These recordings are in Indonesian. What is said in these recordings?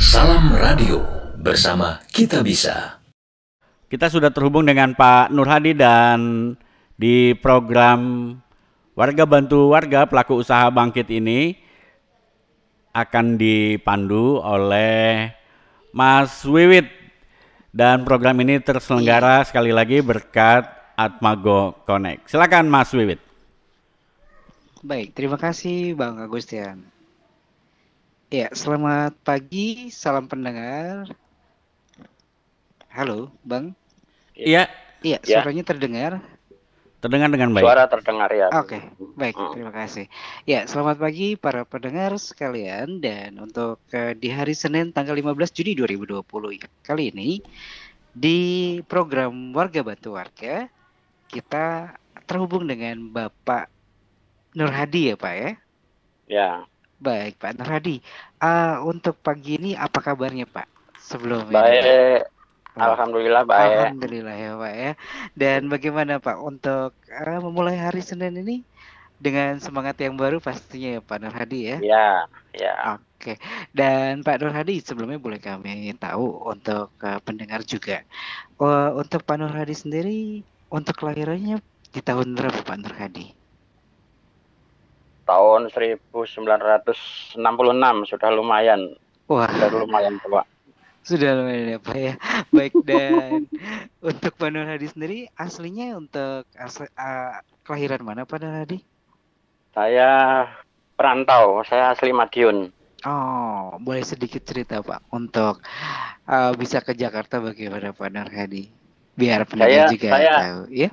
Salam Radio bersama Kita Bisa. Kita sudah terhubung dengan Pak Nur Hadi dan di program Warga Bantu Warga Pelaku Usaha Bangkit ini akan dipandu oleh Mas Wiwit dan program ini terselenggara sekali lagi berkat Atmago Connect. Silakan Mas Wiwit. Baik, terima kasih Bang Agustian. Ya, selamat pagi, salam pendengar. Halo, Bang. Iya. Iya, Ya. suaranya terdengar. Terdengar dengan baik. Suara terdengar ya. Oke, baik, Hmm. terima kasih. Ya, selamat pagi para pendengar sekalian dan untuk eh, di hari Senin tanggal 15 Juni 2020 ya. Kali ini di program Warga Bantu Warga kita terhubung dengan Bapak Nur Hadi ya, Pak ya. Ya, Baik, Pak Nur Hadi. Eh, untuk pagi ini apa kabarnya, Pak? Sebelum ini, Pak? baik. Oh. Alhamdulillah baik. Alhamdulillah ya Pak ya. Dan bagaimana Pak untuk eh, memulai hari Senin ini dengan semangat yang baru pastinya ya Pak Nur Hadi ya. Ya, ya. Oke. Dan Pak Nur Hadi sebelumnya boleh kami tahu untuk eh, pendengar juga. Eh, untuk Pak Nur Hadi sendiri untuk kelahirannya di tahun berapa Pak Nur Hadi? Tahun 1966 sudah lumayan, Wah, sudah lumayan tua. sudah lumayan ya Pak ya. Baik dan untuk Pak Nur Hadi sendiri aslinya untuk asli, eh, kelahiran mana Pak Nur Hadi? Saya perantau, saya asli Madiun. Oh, boleh sedikit cerita Pak untuk uh, bisa ke Jakarta bagaimana Pak Nur Hadi? Biar pendengar juga saya- tahu, ya?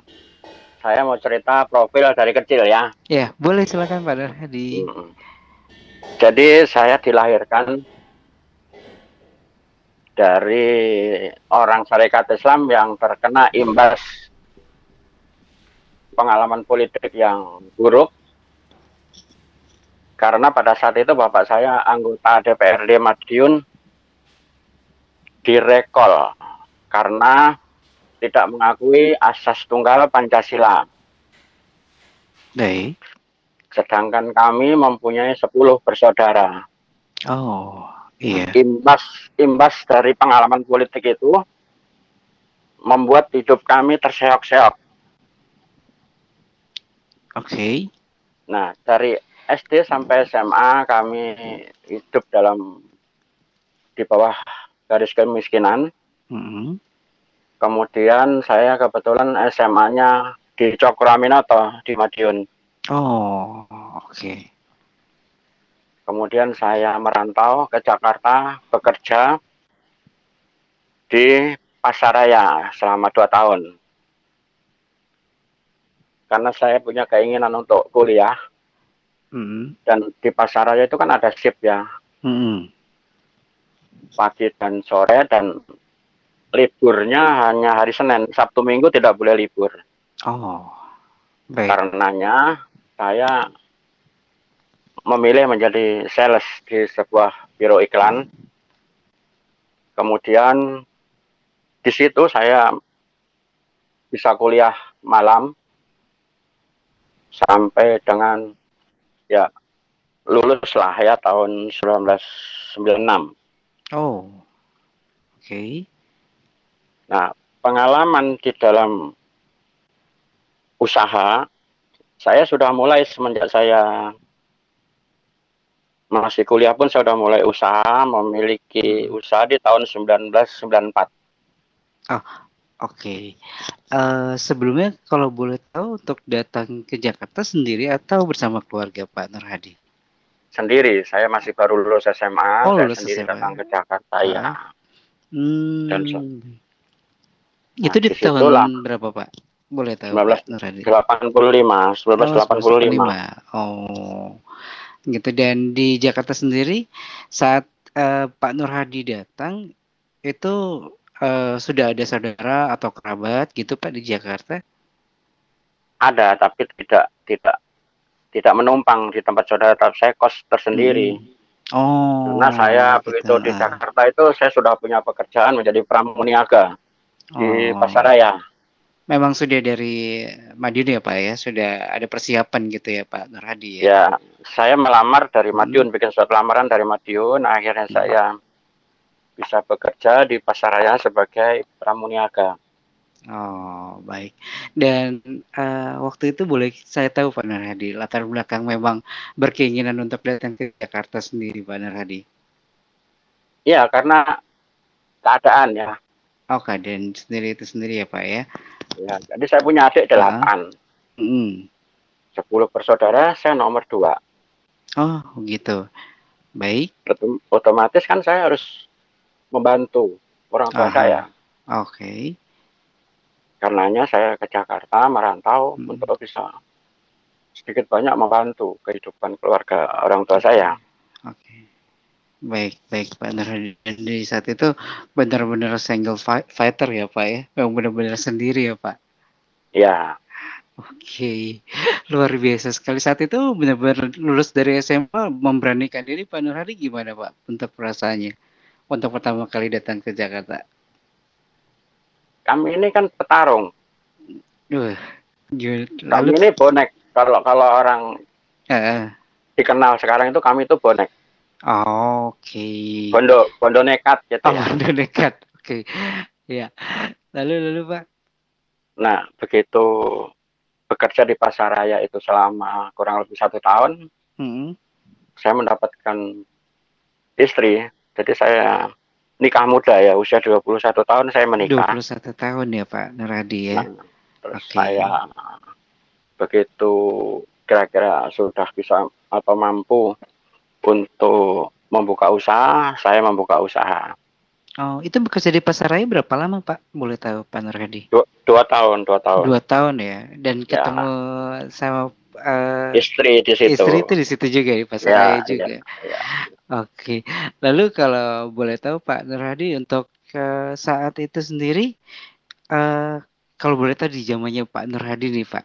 Saya mau cerita profil dari kecil ya. Ya, boleh silakan Pak Nur Hadi. Mm. Jadi saya dilahirkan dari orang syarikat Islam yang terkena imbas pengalaman politik yang buruk. Karena pada saat itu bapak saya anggota DPRD Madiun direkol karena tidak mengakui asas tunggal Pancasila. Baik. Sedangkan kami mempunyai 10 bersaudara. Oh, iya. imbas imbas dari pengalaman politik itu membuat hidup kami terseok-seok. Oke. Nah, dari SD sampai SMA kami hidup dalam di bawah garis kemiskinan. Mm-mm. Kemudian saya kebetulan SMA-nya di Cokroaminoto di Madiun. Oh, oke. Kemudian saya merantau ke Jakarta bekerja di Pasaraya selama dua tahun. Karena saya punya keinginan untuk kuliah Mm-mm. dan di Pasaraya itu kan ada shift ya Mm-mm. pagi dan sore dan liburnya hanya hari Senin, Sabtu Minggu tidak boleh libur. Oh, baik. Karenanya saya memilih menjadi sales di sebuah biro iklan. Kemudian di situ saya bisa kuliah malam sampai dengan ya lulus lah ya tahun 1996. Oh, oke. Nah, pengalaman di dalam usaha saya sudah mulai semenjak saya masih kuliah pun saya sudah mulai usaha, memiliki usaha di tahun 1994. Oke. Eh, sebelumnya kalau boleh tahu untuk datang ke Jakarta sendiri atau bersama keluarga Pak Nur Hadi? Sendiri, saya masih baru lulus SMA, Oh, saya lulus sendiri SMA. datang ke Jakarta ya. Hmm. Dan itu Nah, di tahun berapa Pak? Boleh tahu 19 Pak Nur Hadi? 85, 1985. Oh, gitu. Dan di Jakarta sendiri saat eh, Pak Nur Hadi datang itu eh, sudah ada saudara atau kerabat gitu Pak di Jakarta? Ada, tapi tidak tidak tidak menumpang di tempat saudara, tapi saya kos tersendiri. Oh. Karena saya gitu. begitu di Ah. Jakarta itu saya sudah punya pekerjaan menjadi pramuniaga di Oh, Pasaraya. memang sudah dari Madiun ya Pak ya, sudah ada persiapan gitu ya Pak Nur Hadi ya. Ya, saya melamar dari Madiun, bikin surat lamaran dari Madiun, akhirnya Hmm. saya bisa bekerja di Pasaraya sebagai pramuniaga. Oh, baik. Dan eh, waktu itu boleh saya tahu Pak Nur Hadi, latar belakang memang berkeinginan untuk datang ke Jakarta sendiri Pak Nur Hadi. Iya, karena keadaan ya. Oh, keadaan sendiri itu sendiri ya Pak ya. ya. Jadi saya punya adik delapan, Mm. sepuluh bersaudara, saya nomor dua. Oh, gitu. Baik. Otom- Otomatis kan saya harus membantu orang tua Aha. saya. Oke. Karenanya saya ke Jakarta merantau Hmm. untuk bisa sedikit banyak membantu kehidupan keluarga orang tua saya. Oke. Baik, baik Pak Nur Hadi. Dan di saat itu benar-benar single fi- fighter ya Pak ya. Yang benar-benar sendiri ya Pak. Ya, Oke, luar biasa sekali saat itu benar-benar lulus dari SMA memberanikan diri Pak Nur Hadi gimana Pak untuk perasaannya untuk pertama kali datang ke Jakarta? kami ini kan petarung. Duh, ju- Kami lalu ini bonek. Kalau kalau orang Eh, dikenal sekarang itu kami itu bonek. Oke, Bondo bondo nekat gitu oh ya. udah dekat, oke, ya. Lalu lalu Pak, Nah, begitu bekerja di Pasaraya itu selama kurang lebih satu tahun, Hmm, saya mendapatkan istri. Jadi saya nikah muda ya, usia 21 tahun saya menikah. 21 tahun ya Pak Nur Hadi ya. Nah, terus Oke. saya begitu kira-kira sudah bisa atau mampu untuk membuka usaha, saya membuka usaha. Oh, itu bekerja di Pasaraya berapa lama Pak? Boleh tahu Pak Nur Hadi? Dua, dua tahun, dua tahun. Dua tahun ya, dan Ya. ketemu sama eh, Istri di situ. Istri itu di situ juga di Ya, Pasaraya ya, juga. ya. Oke. Lalu kalau boleh tahu Pak Nur Hadi untuk eh, saat itu sendiri eh kalau boleh tahu di zamannya Pak Nur Hadi nih Pak.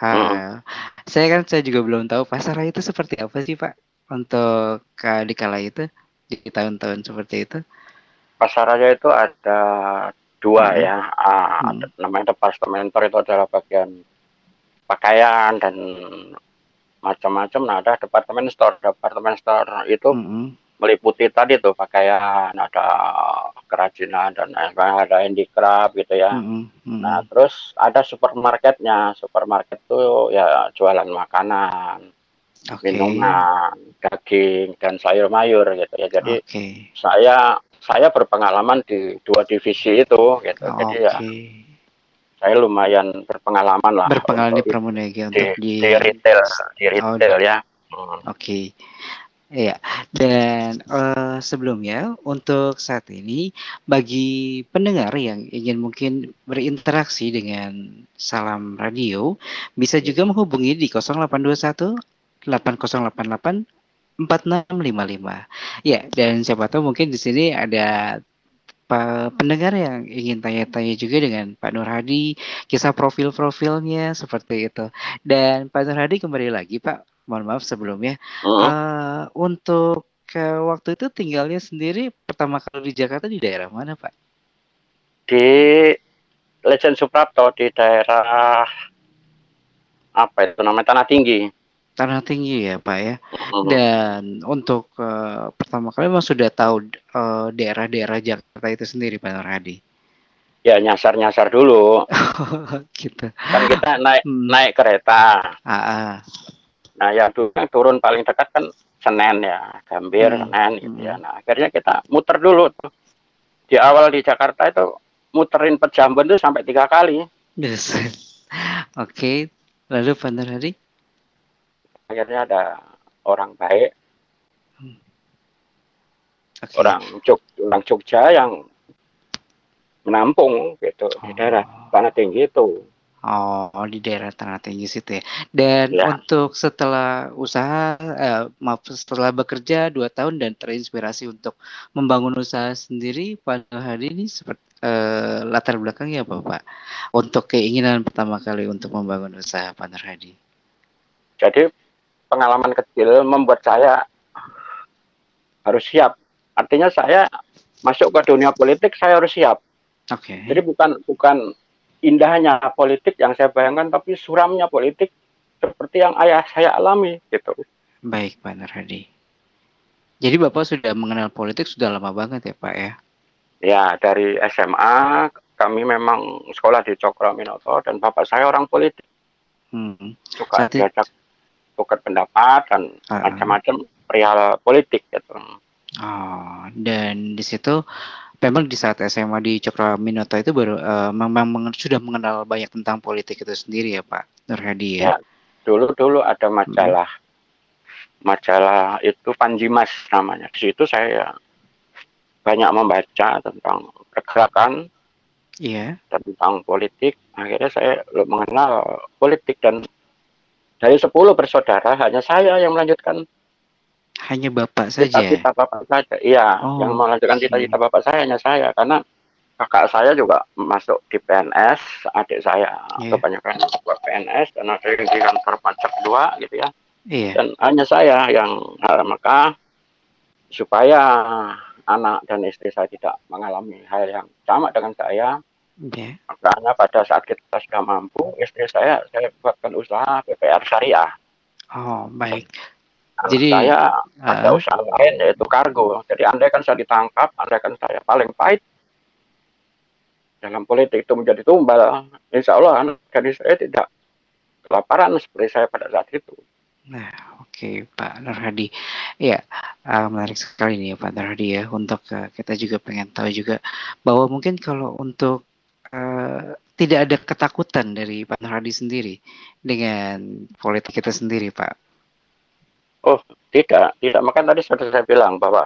Ah, saya kan saya juga belum tahu Pasaraya itu seperti apa sih Pak untuk di kala itu di tahun-tahun seperti itu. Pasaraya itu ada dua Hmm. ya. Ah, Hmm. namanya departementor itu adalah bagian pakaian dan macam-macam. Nah, ada departemen store. Departemen store itu Mm-mm. meliputi tadi tuh pakaian, ada kerajinan dan ada handicraft gitu ya. Mm-mm. Mm-mm. Nah, terus ada supermarketnya. Supermarket tuh ya jualan makanan, Oke. minuman, daging dan sayur mayur gitu ya. Jadi Oke. saya saya berpengalaman di dua divisi itu gitu. Jadi ya saya lumayan berpengalaman lah Berpengalaman di untuk Pramuniaga di, untuk di di retail, di Oh, retail ya. Hmm. Oke, Iya. Dan eh, sebelumnya untuk saat ini bagi pendengar yang ingin mungkin berinteraksi dengan Salam Radio bisa juga menghubungi di 0821 8088 4655. Ya, dan siapa tahu mungkin di sini ada pendengar yang ingin tanya-tanya juga dengan Pak Nur Hadi, kisah profil-profilnya seperti itu. Dan Pak Nur Hadi kembali lagi Pak, mohon maaf sebelumnya. Hmm. Eh, untuk ke waktu itu tinggalnya sendiri pertama kali di Jakarta di daerah mana Pak? Di Legend Suprapto di daerah apa itu namanya Tanah Tinggi. Tanah Tinggi ya Pak ya. Hmm. Dan untuk eh, pertama kali memang sudah tahu eh, daerah-daerah Jakarta itu sendiri Pak Nur Hadi. Ya nyasar-nyasar dulu. gitu. Kan kita naik Hmm. naik kereta. Ah, ah. Nah, ya yang turun paling dekat kan Senen ya, Gambir, Hmm. Senen gitu ya. Hmm. Nah, akhirnya kita muter dulu tuh. Di awal di Jakarta itu muterin Pejambon tuh sampai tiga kali. Yes. Oke. Lalu Pak Nur Hadi? Akhirnya ada orang baik, Oke. orang Jog, orang Jogja yang menampung gitu di daerah Tanah Tinggi itu. Oh, di daerah Tanah Tinggi situ ya. Dan Ya. untuk setelah usaha, eh, maaf, setelah bekerja dua tahun dan terinspirasi untuk membangun usaha sendiri, Pak Nur Hadi ini seperti eh, latar belakangnya apa, Pak? Untuk keinginan pertama kali untuk membangun usaha Pak Nur Hadi. Jadi pengalaman kecil membuat saya harus siap. Artinya saya masuk ke dunia politik saya harus siap. Oke. Jadi bukan bukan indahnya politik yang saya bayangkan, tapi suramnya politik seperti yang ayah saya alami gitu. Baik, Pak Narhadi. Jadi Bapak sudah mengenal politik sudah lama banget ya Pak ya? Ya, dari SMA kami memang sekolah di Cokro dan bapak saya orang politik. Hmm. Suka Saat diajak tukar pendapat dan uh, macam-macam perihal politik gitu. Oh, dan di situ memang di saat SMA di Cokroaminoto itu baru uh, memang sudah mengenal banyak tentang politik itu sendiri ya Pak Nurhadi ya. ya dulu dulu ada majalah hmm. majalah itu Panjimas namanya. Di situ saya banyak membaca tentang pergerakan yeah. tentang politik. Akhirnya saya mengenal politik dan dari 10 bersaudara hanya saya yang melanjutkan hanya bapak saja. Cita-cita bapak saja. Iya, oh, yang melanjutkan cita-cita bapak saya hanya saya karena kakak saya juga masuk di PNS, adik saya yeah. kebanyakan buat PNS dan ada yang di kantor pajak dua gitu ya. Yeah. Dan hanya saya yang maka supaya anak dan istri saya tidak mengalami hal yang sama dengan saya, yeah. makanya pada saat kita sudah mampu, istri saya saya buatkan usaha PPR syariah. Oh baik. Nah, Jadi saya uh, ada usaha lain yaitu kargo. Jadi andai kan saya ditangkap, andai kan saya paling pahit dalam politik itu menjadi tumbal, insya Allah anak gadis saya tidak kelaparan seperti saya pada saat itu. Nah, oke okay, Pak Nurhadi. Ya, uh, menarik sekali nih ya Pak Nurhadi ya. Untuk uh, kita juga pengen tahu juga bahwa mungkin kalau untuk uh, tidak ada ketakutan dari Pak Nurhadi sendiri dengan politik kita sendiri, Pak. Oh, tidak, tidak. Maka tadi sudah saya bilang bahwa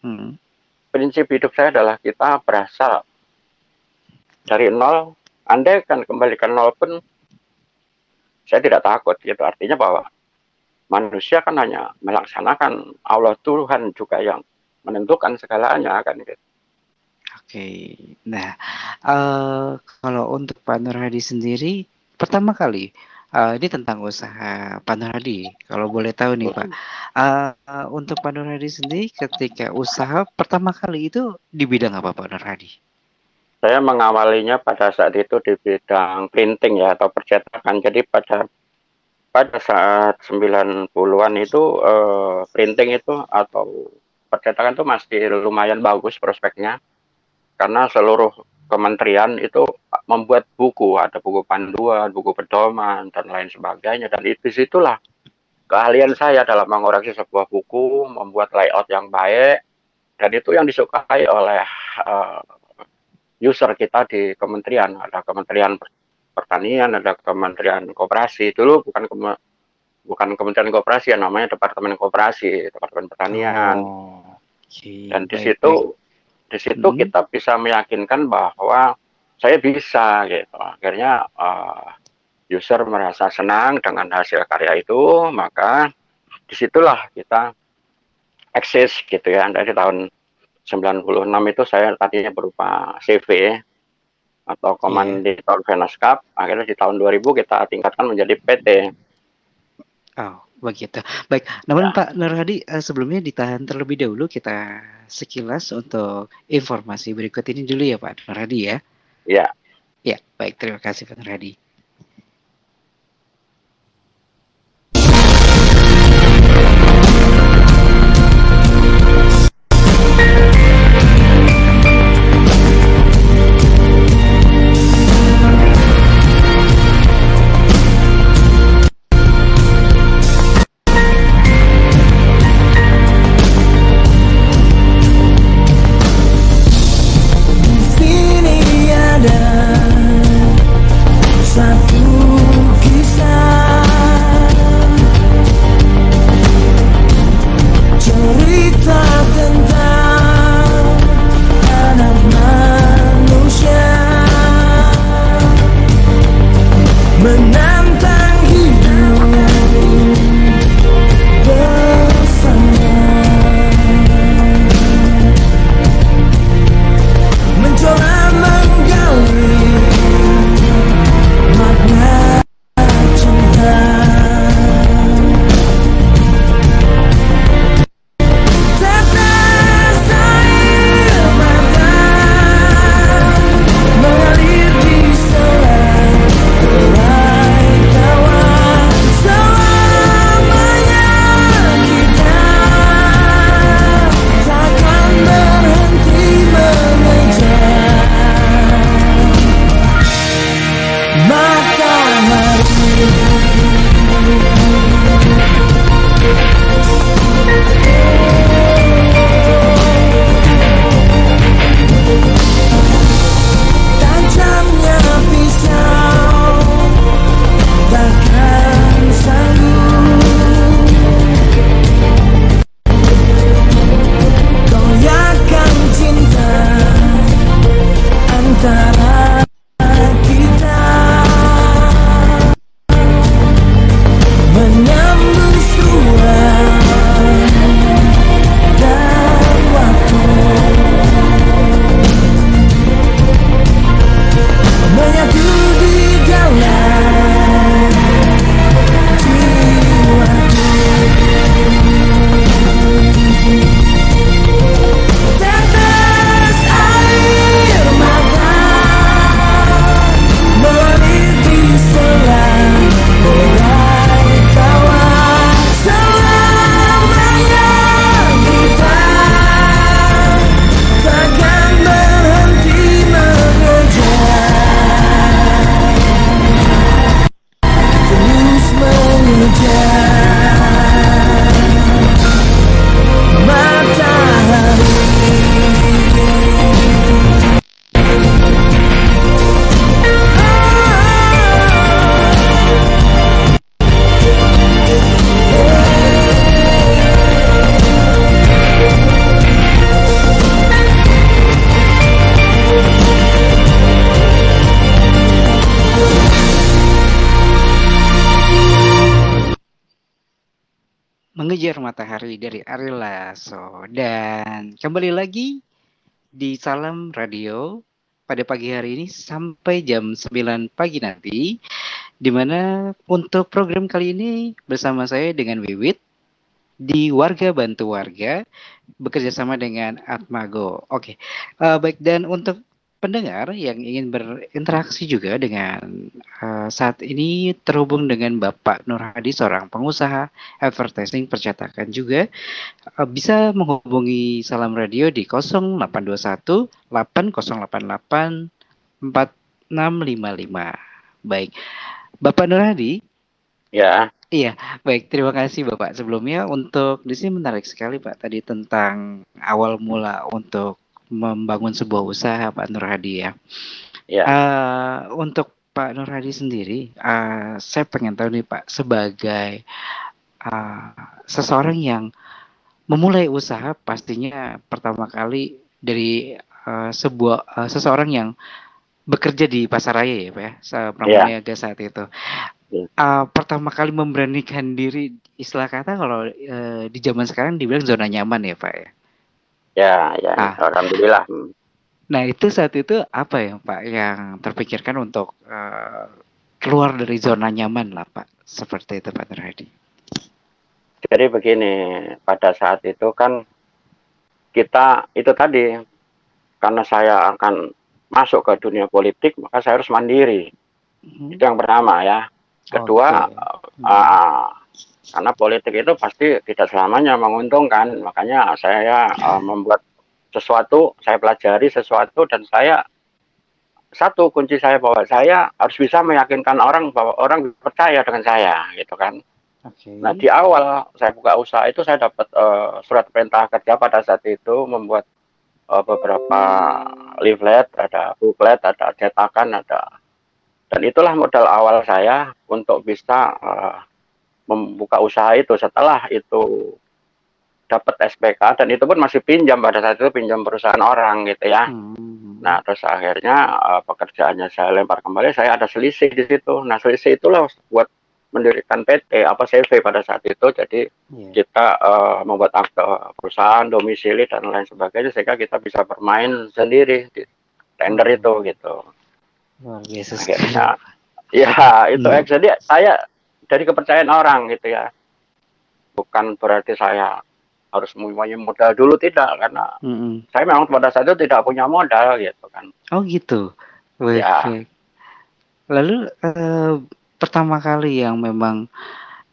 hmm. prinsip hidup saya adalah kita berasal dari nol. Anda kan kembali ke nol pun saya tidak takut. Gitu artinya bahwa manusia kan hanya melaksanakan Allah Tuhan juga yang menentukan segalanya kan gitu. Oke, nah uh, kalau untuk Pak Nur Hadi sendiri pertama kali uh, ini tentang usaha Pak Nur Hadi. Kalau boleh tahu nih Pak, uh, untuk Pak Nur Hadi sendiri ketika usaha pertama kali itu di bidang apa Pak Nur Hadi? Saya mengawalinya pada saat itu di bidang printing ya atau percetakan. Jadi pada pada saat 90-an itu uh, printing itu atau percetakan itu masih lumayan bagus prospeknya karena seluruh kementerian itu membuat buku, ada buku panduan, buku pedoman, dan lain sebagainya. Dan itu situlah keahlian saya dalam mengoreksi sebuah buku, membuat layout yang baik, dan itu yang disukai oleh uh, user kita di kementerian. Ada kementerian pertanian, ada kementerian kooperasi. Dulu bukan kema bukan kementerian kooperasi, ya namanya departemen kooperasi, departemen pertanian. Oh, okay. Dan di situ di situ hmm. kita bisa meyakinkan bahwa saya bisa gitu. Akhirnya uh, user merasa senang dengan hasil karya itu, maka di situlah kita eksis gitu ya. Dari tahun 96 itu saya tadinya berupa CV atau komanditor yeah. Venus Cup. Akhirnya di tahun 2000 kita tingkatkan menjadi PT. Oh, begitu. Baik, namun ya. Pak Nurhadi uh, sebelumnya ditahan terlebih dahulu kita sekilas untuk informasi berikut ini dulu ya Pak Nurhadi ya. Ya. Ya, baik terima kasih Pak Nurhadi. Mengejar Matahari dari Ari Lasso. Dan kembali lagi di Salam Radio pada pagi hari ini sampai jam 9 pagi nanti. Di mana untuk program kali ini bersama saya dengan Wiwit di Warga Bantu Warga bekerja sama dengan Atmago. Oke, uh, baik dan untuk pendengar yang ingin berinteraksi juga dengan uh, saat ini terhubung dengan Bapak Nur Hadi seorang pengusaha advertising percetakan juga uh, bisa menghubungi Salam Radio di 0821 8088 4655. Baik. Bapak Nur Hadi? Ya. Iya, baik. Terima kasih Bapak. Sebelumnya untuk di sini menarik sekali Pak tadi tentang awal mula untuk membangun sebuah usaha Pak Nur Hadi ya. ya. Uh, untuk Pak Nur Hadi sendiri, uh, saya pengen tahu nih Pak sebagai uh, seseorang yang memulai usaha pastinya pertama kali dari uh, sebuah uh, seseorang yang bekerja di pasar raya ya Pak ya, Pramuniaga yeah. saat itu. Uh, pertama kali memberanikan diri istilah kata kalau uh, di zaman sekarang dibilang zona nyaman ya Pak ya. Ya, ya, ah. alhamdulillah. Nah, itu saat itu apa ya, Pak, yang terpikirkan untuk uh, keluar dari zona nyaman lah, Pak, seperti itu, Pak Terhadi. Jadi begini, pada saat itu kan kita itu tadi karena saya akan masuk ke dunia politik, maka saya harus mandiri. Hmm. Itu yang pertama ya. Kedua, okay. uh, karena politik itu pasti tidak selamanya menguntungkan. Makanya saya uh, membuat sesuatu saya pelajari sesuatu dan saya satu kunci saya bahwa saya harus bisa meyakinkan orang bahwa orang percaya dengan saya gitu kan. Okay. nah di awal saya buka usaha itu saya dapat uh, surat perintah kerja pada saat itu membuat uh, beberapa leaflet ada booklet ada cetakan ada. Dan itulah modal awal saya untuk bisa uh, membuka usaha itu setelah itu dapat SPK dan itu pun masih pinjam pada saat itu pinjam perusahaan orang gitu ya. Hmm. Nah terus akhirnya uh, pekerjaannya saya lempar kembali, saya ada selisih di situ. Nah selisih itulah buat mendirikan PT apa CV pada saat itu. Jadi yeah. kita uh, membuat akte perusahaan, domisili dan lain sebagainya sehingga kita bisa bermain sendiri di tender hmm. itu gitu. Luar biasa. Akhirnya, ya itu hmm. jadi saya dari kepercayaan orang gitu ya. Bukan berarti saya harus mempunyai modal dulu tidak. Karena mm -hmm. saya memang pada saat itu tidak punya modal gitu kan. Oh gitu. Baik, ya. baik. lalu eh, pertama kali yang memang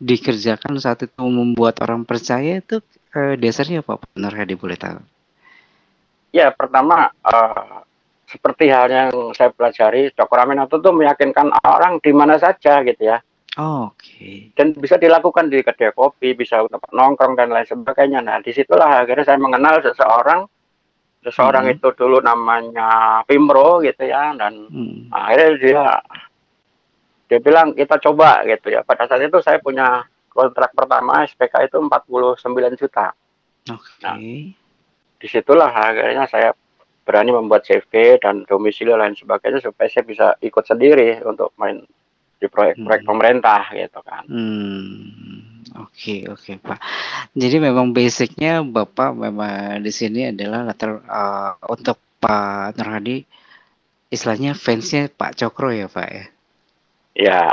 dikerjakan saat itu membuat orang percaya itu eh, dasarnya apa benar Hadi boleh tahu? Ya pertama eh, seperti hal yang saya pelajari Cokro itu tuh meyakinkan orang di mana saja gitu ya Oh, Oke. Okay. Dan bisa dilakukan di kedai kopi, bisa tempat nongkrong dan lain sebagainya. Nah, di situlah akhirnya saya mengenal seseorang. Seseorang hmm. itu dulu namanya Pimro gitu ya, dan hmm. akhirnya dia dia bilang kita coba gitu ya. Pada saat itu saya punya kontrak pertama SPK itu 49 juta. Oke. Okay. Nah, di situlah akhirnya saya berani membuat CV dan domisili lain sebagainya supaya saya bisa ikut sendiri untuk main di proyek-proyek hmm. pemerintah gitu kan. Hmm. Oke okay, oke okay, Pak. Jadi memang basicnya Bapak memang di sini adalah latar uh, untuk Pak Nurhadi istilahnya fansnya Pak Cokro ya Pak ya. Ya.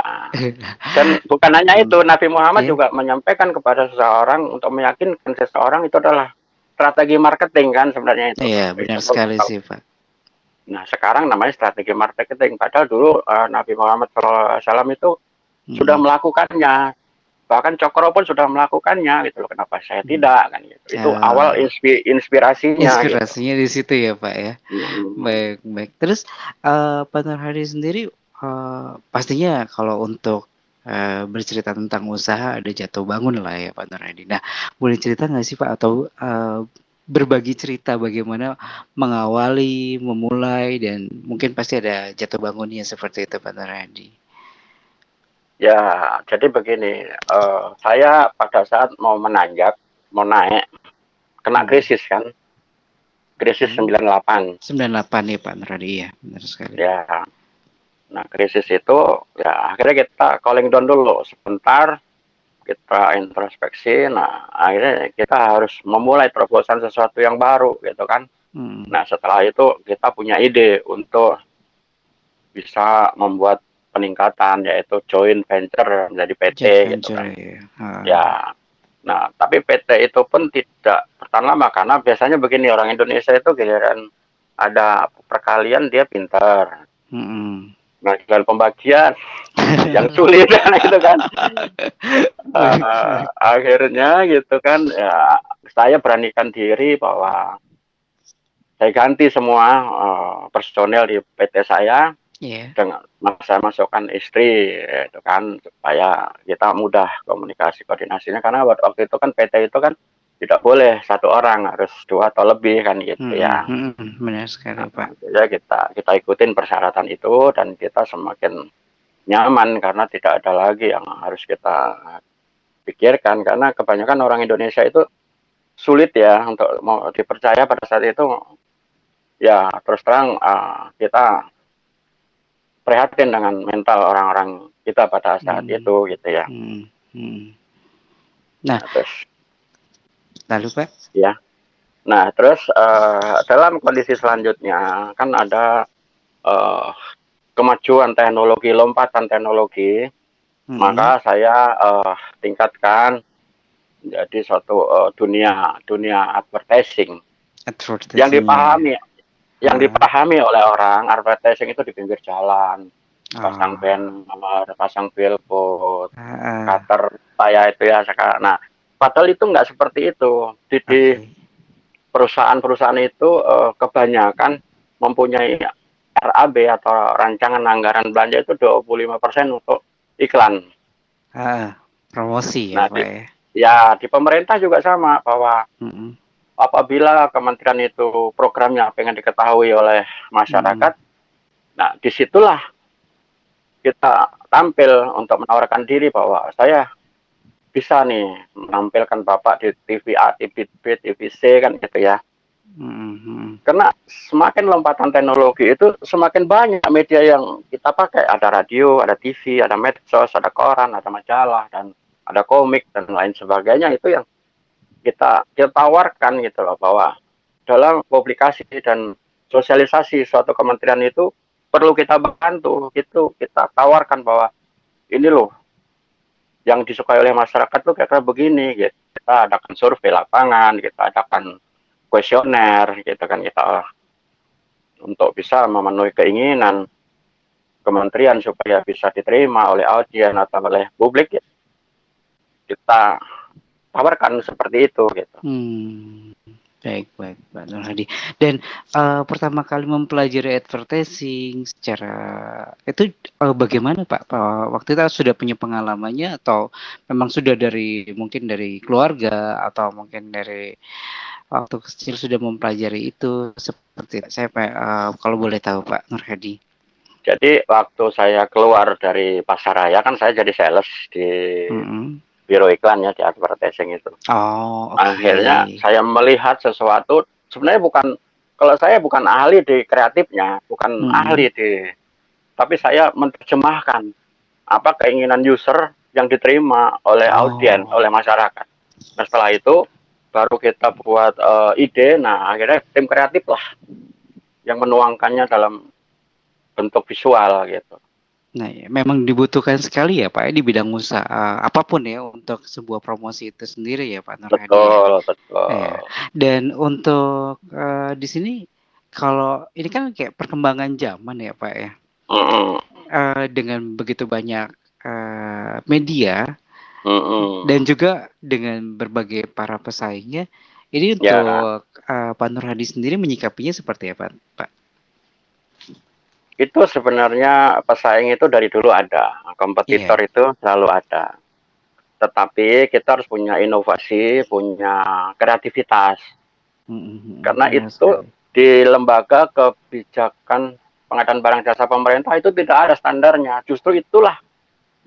Dan bukan hanya itu, hmm. Nabi Muhammad yeah. juga menyampaikan kepada seseorang untuk meyakinkan seseorang itu adalah strategi marketing kan sebenarnya itu. Iya, benar sekali sih, Pak. Nah, sekarang namanya strategi marketing. Padahal dulu uh, Nabi Muhammad SAW itu hmm. sudah melakukannya. Bahkan Cokro pun sudah melakukannya gitu loh. Kenapa saya hmm. tidak kan gitu. Itu ya. awal inspi inspirasinya. Gitu. Inspirasinya gitu. di situ ya, Pak ya. Hmm. Baik, baik. Terus uh, Pak Nurhadi sendiri uh, pastinya kalau untuk uh, bercerita tentang usaha ada jatuh bangun lah ya Pak Nurhadi. Nah, boleh cerita nggak sih Pak atau uh, berbagi cerita bagaimana mengawali, memulai dan mungkin pasti ada jatuh bangunnya seperti itu Pak Naradi. Ya, jadi begini, uh, saya pada saat mau menanjak, mau naik, kena hmm. krisis kan, krisis hmm. 98. 98 nih Pak Naradi ya, benar sekali. Ya, nah krisis itu ya akhirnya kita calling down dulu sebentar, kita introspeksi nah akhirnya kita harus memulai terobosan sesuatu yang baru gitu kan Hmm. nah setelah itu kita punya ide untuk bisa membuat peningkatan yaitu joint venture menjadi PT Joint gitu venture kan ya. Ah. ya nah tapi PT itu pun tidak bertahan lama karena biasanya begini orang Indonesia itu giliran ada perkalian dia pintar Mm-mm. Nah giliran pembagian yang sulit kan itu kan Eh, akhirnya gitu kan ya saya beranikan diri bahwa saya ganti semua eh, personel di PT saya Iya. dengan saya masukkan istri itu kan supaya kita mudah komunikasi koordinasinya karena waktu itu kan PT itu kan tidak boleh satu orang harus dua atau lebih kan gitu Mm-mm, ya mm-mm. Benar sekali Pak. ya kita kita ikutin persyaratan itu dan kita semakin nyaman karena tidak ada lagi yang harus kita pikirkan karena kebanyakan orang Indonesia itu sulit ya untuk mau dipercaya pada saat itu ya terus terang ah, kita prihatin dengan mental orang-orang kita pada saat Hmm. itu gitu ya Hmm. Hmm. Nah, terus Lalu Pak? Nah, terus eh, dalam kondisi selanjutnya kan ada eh, kemajuan teknologi, lompatan teknologi, Mm-mm. maka saya eh, tingkatkan jadi suatu eh, dunia dunia advertising Advertising. yang dipahami yang Ah. dipahami oleh orang advertising itu di pinggir jalan pasang Ah. banner pasang billboard Ah, ah. cutter saya itu ya sekarang nah padahal itu nggak seperti itu di, di perusahaan-perusahaan itu eh, kebanyakan mempunyai RAB atau rancangan anggaran belanja itu 25% untuk iklan. Ah, promosi ya Nah, Pak ya. Ya, di pemerintah juga sama bahwa Mm-mm. apabila kementerian itu programnya pengen diketahui oleh masyarakat, nah di situlah kita tampil untuk menawarkan diri bahwa saya bisa nih menampilkan Bapak di TV A, TV B, TV C kan gitu ya. Mm-mm. Karena semakin lompatan teknologi itu semakin banyak media yang kita pakai. Ada radio, ada TV, ada medsos, ada koran, ada majalah, dan ada komik dan lain sebagainya itu yang kita kita tawarkan gitu loh bahwa dalam publikasi dan sosialisasi suatu kementerian itu perlu kita bantu gitu kita tawarkan bahwa ini loh yang disukai oleh masyarakat tuh kira-kira begini gitu kita adakan survei lapangan kita adakan kuesioner gitu kan kita untuk bisa memenuhi keinginan kementerian supaya bisa diterima oleh audien atau oleh publik ya, kita tawarkan seperti itu gitu. Hmm. Baik, baik, Pak Nur Hadi. Dan eh, pertama kali mempelajari advertising secara itu eh, bagaimana Pak? Pak? Waktu itu sudah punya pengalamannya atau memang sudah dari mungkin dari keluarga atau mungkin dari waktu kecil sudah mempelajari itu seperti saya Pak, eh, kalau boleh tahu Pak Nur Hadi. Jadi waktu saya keluar dari pasaraya kan saya jadi sales di Mm-mm. Biro iklan ya di advertising itu. Oh, oke. Akhirnya saya melihat sesuatu sebenarnya bukan kalau saya bukan ahli di kreatifnya, bukan Hmm. ahli di tapi saya menerjemahkan apa keinginan user yang diterima oleh Oh. audien, oleh masyarakat. Nah, setelah itu baru kita buat eh, ide, nah akhirnya tim kreatif lah yang menuangkannya dalam bentuk visual gitu. Nah, ya, memang dibutuhkan sekali ya Pak ya di bidang usaha apa pun ya untuk sebuah promosi itu sendiri ya Pak Nur Hadi. ya. Betul, betul. Iya. Dan untuk eh, di sini kalau ini kan kayak perkembangan zaman ya Pak ya. Eh, dengan begitu banyak eh, media mm-mm. dan juga dengan berbagai para pesaingnya, ini Ya. untuk eh, Pak Nur Hadi sendiri menyikapinya seperti apa Pak? Itu sebenarnya pesaing itu dari dulu ada, kompetitor Iya. itu selalu ada. Tetapi kita harus punya inovasi, punya kreativitas. Mm-mm, Karena benar itu. Di lembaga kebijakan pengadaan barang jasa pemerintah itu tidak ada standarnya. Justru itulah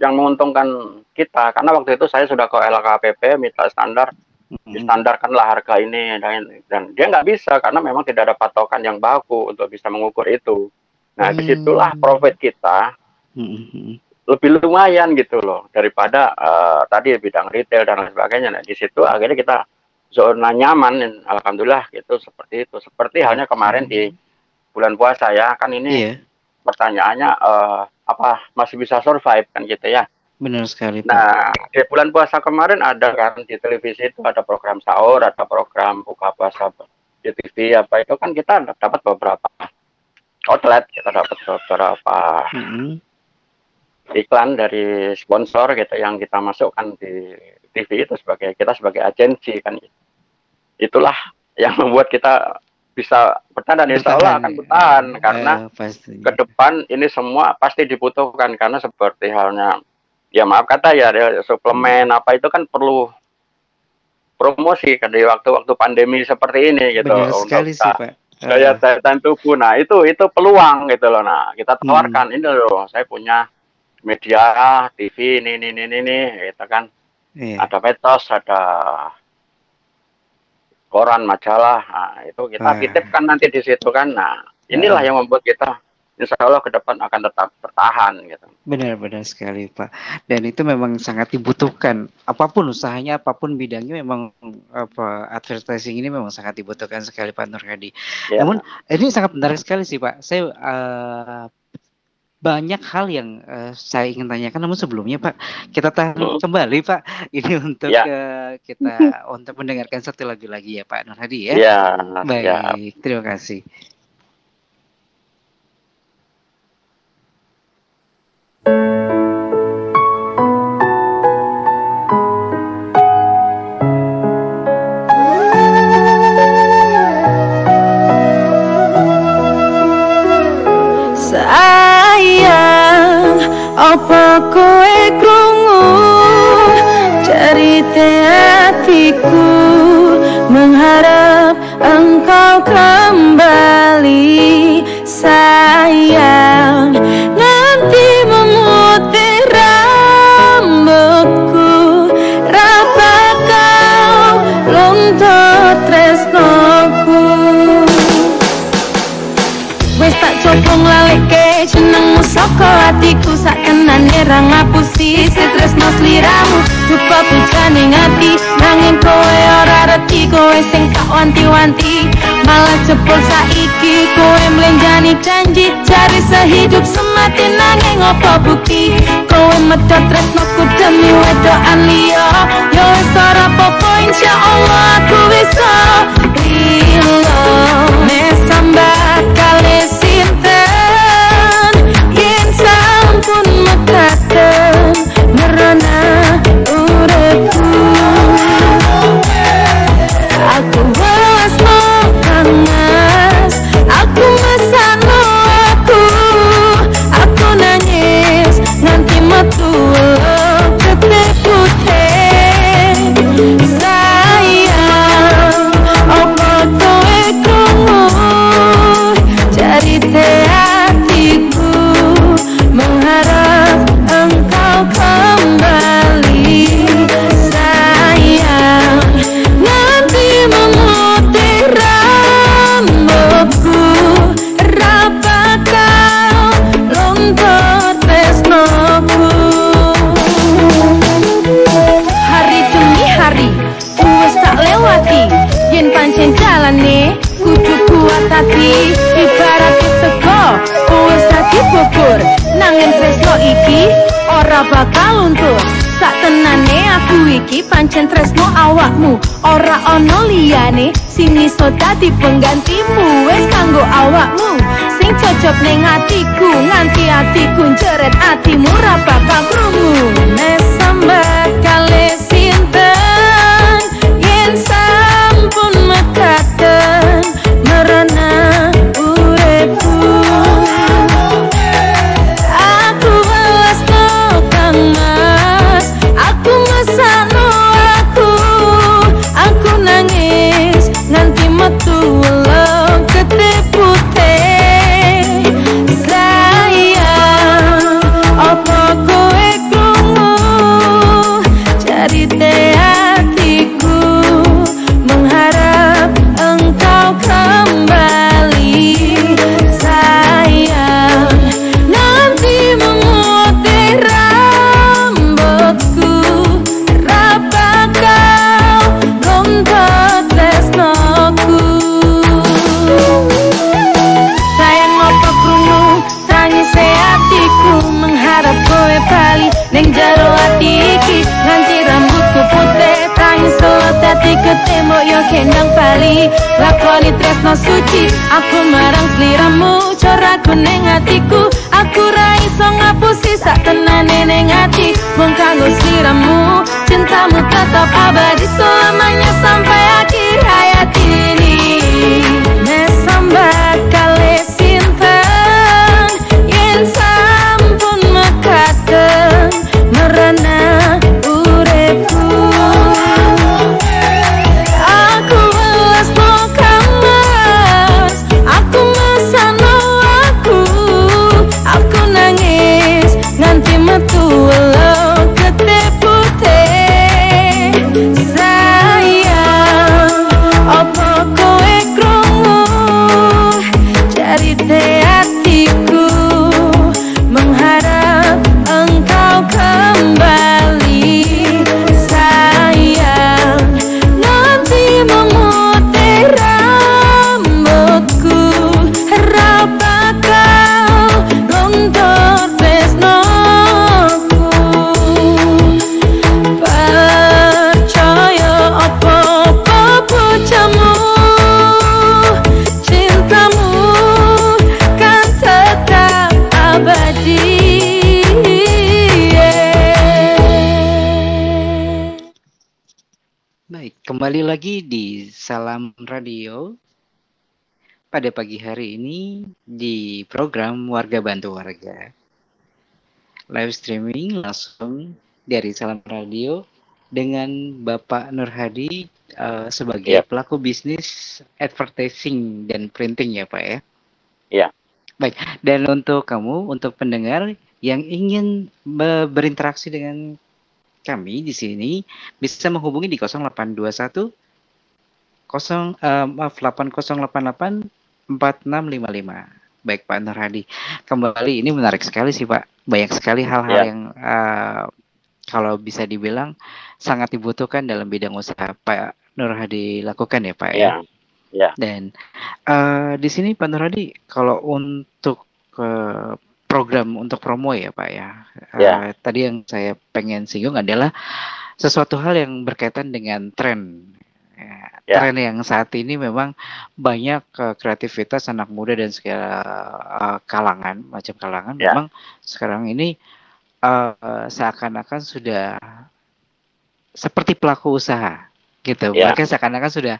yang menguntungkan kita. Karena waktu itu saya sudah ke LKPP minta standar, Mm-mm. distandarkanlah harga ini dan, dan dia nggak bisa karena memang tidak ada patokan yang baku untuk bisa mengukur itu. Nah, Hmm. di situlah profit kita Mm-mm. lebih lumayan gitu loh daripada uh, tadi bidang retail dan lain sebagainya. Nah, di situ akhirnya kita zona nyaman alhamdulillah gitu seperti itu. Seperti halnya kemarin di bulan puasa ya, kan ini iya. pertanyaannya uh, apa masih bisa survive kan gitu ya. Benar sekali. Pak. Nah, di bulan puasa kemarin ada kan di televisi itu ada program sahur, ada program buka puasa di TV apa itu kan kita dapat beberapa outlet, kita dapat beberapa mm -hmm. iklan dari sponsor gitu yang kita masukkan di TV itu sebagai kita sebagai agensi kan. Itulah yang membuat kita bisa bertahan dan insya Allah akan bertahan ya, karena pasti. ke depan ini semua pasti dibutuhkan karena seperti halnya ya maaf kata ya suplemen apa itu kan perlu promosi kan di waktu-waktu pandemi seperti ini gitu Benar sekali sih Pak daya tahan tubuh nah itu itu peluang gitu loh nah kita hmm. tawarkan hmm. ini loh saya punya media TV ini ini ini ini gitu kan iya. ada metos ada koran majalah nah, itu kita ah. titipkan nanti di situ kan nah inilah ya. yang membuat kita insya Allah ke depan akan tetap bertahan gitu. Benar-benar sekali Pak. Dan itu memang sangat dibutuhkan. Apa pun usahanya, apa pun bidangnya memang apa advertising ini memang sangat dibutuhkan sekali Pak Nurhadi. Ya. Namun ini sangat menarik sekali sih Pak. Saya uh, banyak hal yang uh, saya ingin tanyakan namun sebelumnya Pak kita tahan kembali Pak ini untuk ya. uh, kita untuk mendengarkan satu lagu lagi ya Pak Nurhadi ya. Ya. Baik, ya. terima kasih. Apa kowe krungu? Cerita hatiku mengharap engkau kembali. Sayang jenengmu saka hatiku sak kenane ra ngapusi tresno sliramu lupa pujane ngati nanging kowe ora reti kowe sing tak wanti-wanti. Malah cepol saiki kowe mlenjani janji cari sehidup semati nanging apa bukti? Kowe medhot tresnoku demi wedokan liya. Yo wis ora apa-apa insyaallah aku dadi penggantimu wis kanggo awakmu. Sing cocok ning atiku nganti atiku jeret atimu ra bakal kembali lagi di Salam Radio pada pagi hari ini di program Warga Bantu Warga. Live streaming langsung dari Salam Radio dengan Bapak Nur Hadi eh, sebagai Iya. pelaku bisnis advertising dan printing ya Pak ya. Iya. Baik, dan untuk kamu, untuk pendengar yang ingin be- berinteraksi dengan kami di sini bisa menghubungi di 0821 0 eh, maaf 8088 4655. Baik Pak Nur Hadi. Kembali ini menarik sekali sih Pak. Banyak sekali hal-hal Ya. yang eh, kalau bisa dibilang sangat dibutuhkan dalam bidang usaha Pak Nur Hadi lakukan ya Pak ya. Ya, Dan eh, di sini Pak Nur Hadi, kalau untuk eh, program untuk promo ya Pak ya, eh, Ya. tadi yang saya pengen singgung adalah sesuatu hal yang berkaitan dengan tren. Ya, Ya. Tren yang saat ini memang banyak eh, kreativitas anak muda dan segala eh, kalangan, macam kalangan, Ya. memang sekarang ini eh, seakan-akan sudah seperti pelaku usaha gitu. Ya. Mereka seakan-akan sudah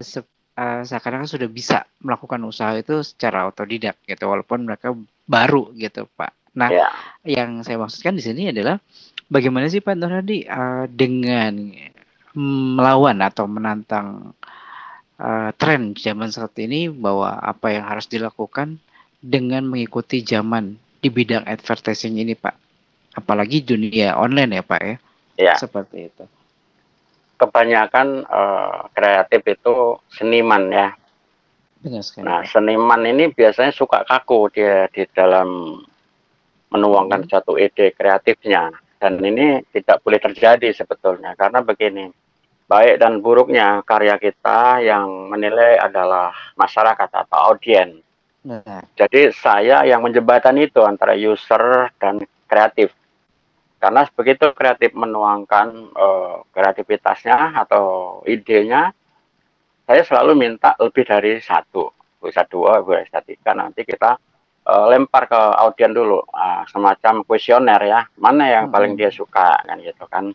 se- eh, seakan-akan sudah bisa melakukan usaha itu secara otodidak gitu walaupun mereka baru gitu Pak. Nah, ya, yang saya maksudkan di sini adalah bagaimana sih Pak Nur Hadi eh, dengan melawan atau menantang eh, tren zaman saat ini bahwa apa yang harus dilakukan dengan mengikuti zaman di bidang advertising ini Pak. Apalagi dunia online ya Pak ya. ya. Seperti itu. Kebanyakan eh, kreatif itu seniman ya. Benar sekali. Nah, seniman ini biasanya suka kaku dia di dalam menuangkan Hmm. satu ide kreatifnya. Dan ini tidak boleh terjadi sebetulnya karena begini. Baik dan buruknya karya kita yang menilai adalah masyarakat atau audiens. Benar. Jadi saya yang menjembatani itu antara user dan kreatif. Karena begitu kreatif menuangkan eh, kreativitasnya atau idenya, saya selalu minta lebih dari satu, bisa dua, bisa tiga. Nanti kita eh, lempar ke audien dulu, ah, semacam kuesioner ya, mana yang paling Mm-mm. dia suka kan gitu kan.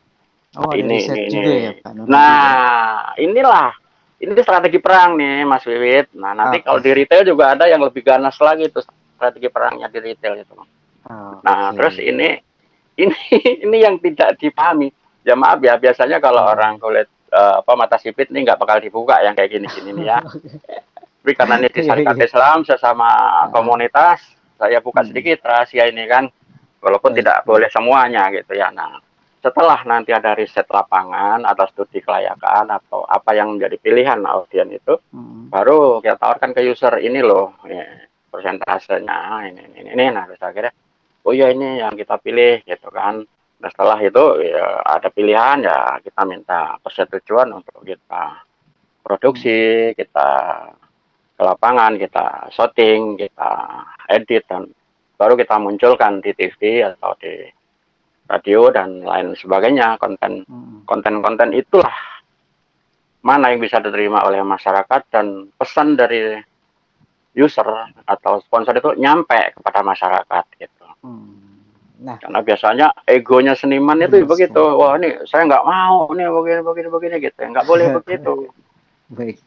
Oh, ini ini ini. ya Pak ya? Nah, inilah ini strategi perang nih Mas Wiwit. Nah, nanti Oke. kalau di retail juga ada yang lebih ganas lagi tuh strategi perangnya di retail itu. Oh, Nah, oke. terus ini ini ini yang tidak dipahami. Ya maaf ya, biasanya kalau Hmm. orang kulit eh, apa mata sipit ini nggak bakal dibuka yang kayak gini-gini nih ya. Tapi karena ini di Iya, syarikat iya. Islam sesama komunitas, saya buka Hmm. sedikit rahasia ini kan, walaupun tidak boleh semuanya gitu ya. Nah, setelah nanti ada riset lapangan atau studi kelayakan atau apa yang menjadi pilihan audien itu, Mm. baru kita tawarkan ke user ini loh ya, persentasenya ini ini ini nah terus akhirnya oh ya ini yang kita pilih gitu kan nah setelah itu ya ada pilihan ya kita minta persetujuan untuk kita produksi kita ke lapangan kita shooting kita edit dan baru kita munculkan di TV atau di radio dan lain sebagainya konten Mm. konten-konten itulah mana yang bisa diterima oleh masyarakat dan pesan dari user atau sponsor itu nyampe kepada masyarakat gitu. Hmm. Nah, Karena biasanya egonya seniman itu Benar begitu. sekali. Wah ini saya nggak mau nih begini begini begini gitu. Nggak boleh begitu. baik.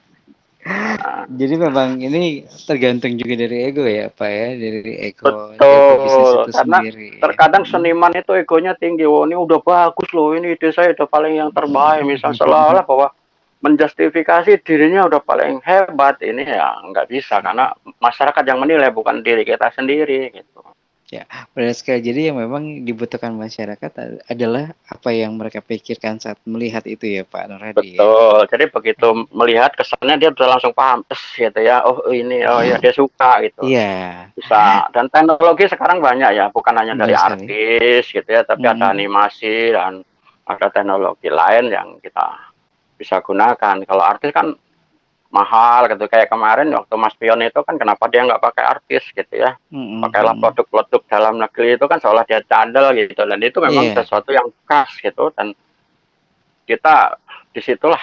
Nah, Jadi memang ini tergantung juga dari ego ya, Pak ya, dari ego, ego Betul, itu karena sendiri. terkadang seniman itu egonya tinggi. Wah ini udah bagus loh. Ini ide saya udah paling yang terbaik. Misal seolah-olah bahwa menjustifikasi dirinya udah paling hebat ini ya nggak bisa karena masyarakat yang menilai bukan diri kita sendiri gitu. Benar sekali. Jadi yang memang dibutuhkan masyarakat adalah apa yang mereka pikirkan saat melihat itu ya, Pak Nur Hadi. ya. Betul. Jadi begitu melihat kesannya dia udah langsung paham, gitu ya. Oh ini, oh ya dia suka gitu. Iya. Bisa. Dan teknologi sekarang banyak ya, bukan hanya Benar dari sekali. artis gitu ya, tapi ada Mm. animasi dan ada teknologi lain yang kita bisa gunakan. Kalau artis kan mahal gitu. Kayak kemarin waktu Mas Pion itu kan kenapa dia nggak pakai artis gitu ya? Mm-mm. Pakailah produk-produk dalam negeri itu kan seolah dia cadel gitu. Dan itu memang Iya. sesuatu yang khas gitu. Dan kita di situlah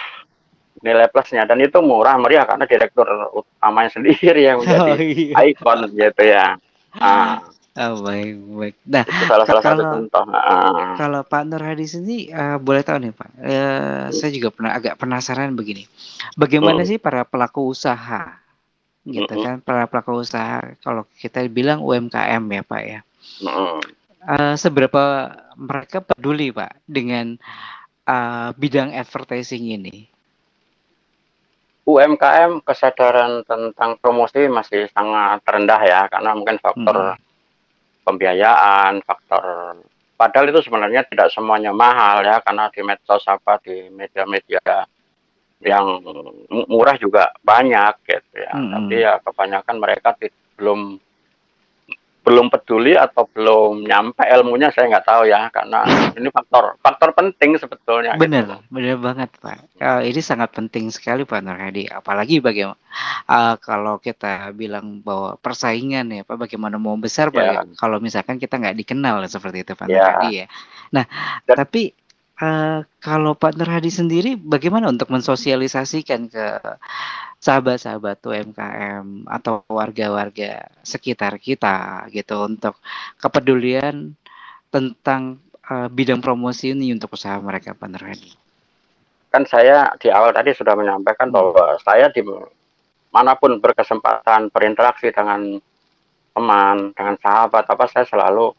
nilai plusnya dan itu murah meriah karena direktur utamanya sendiri yang menjadi Oh, iya. ikon gitu ya. Ah, Oh, baik, baik. Nah, itu salah salah satu Kalau- contoh. Ah. Kalau Pak Nur Hadi sendiri eh, boleh tahu nih Pak, eh, saya juga pernah agak penasaran begini, bagaimana Hmm. sih para pelaku usaha, gitu Mm-mm. kan, para pelaku usaha, kalau kita bilang UMKM ya Pak ya, Mm-mm. Eh, seberapa mereka peduli Pak dengan eh, bidang advertising ini? UMKM kesadaran tentang promosi masih sangat rendah ya karena mungkin faktor Mm. Pembiayaan, faktor padahal itu sebenarnya tidak semuanya mahal ya karena di medsos apa di media-media yang mu- murah juga banyak gitu ya. Mm-mm. Tapi ya kebanyakan mereka belum belum peduli atau belum nyampe ilmunya saya nggak tahu ya karena ini faktor faktor penting sebetulnya. gitu. Benar, benar banget Pak. Eh, ini sangat penting sekali Pak Nur Hadi. Apalagi bagaimana eh, kalau kita bilang bahwa persaingan ya Pak, bagaimana mau besar Pak Ya. ya, kalau misalkan kita nggak dikenal seperti itu Pak Nur Ya. Hadi ya. Nah, Dan- tapi eh, kalau Pak Nur Hadi sendiri bagaimana untuk mensosialisasikan ke sahabat-sahabat UMKM atau warga-warga sekitar kita gitu untuk kepedulian tentang eh, bidang promosi ini untuk usaha mereka Pak Hadi. kan saya di awal tadi sudah menyampaikan Hmm. bahwa saya di mana pun berkesempatan berinteraksi dengan teman, dengan sahabat, apa saya selalu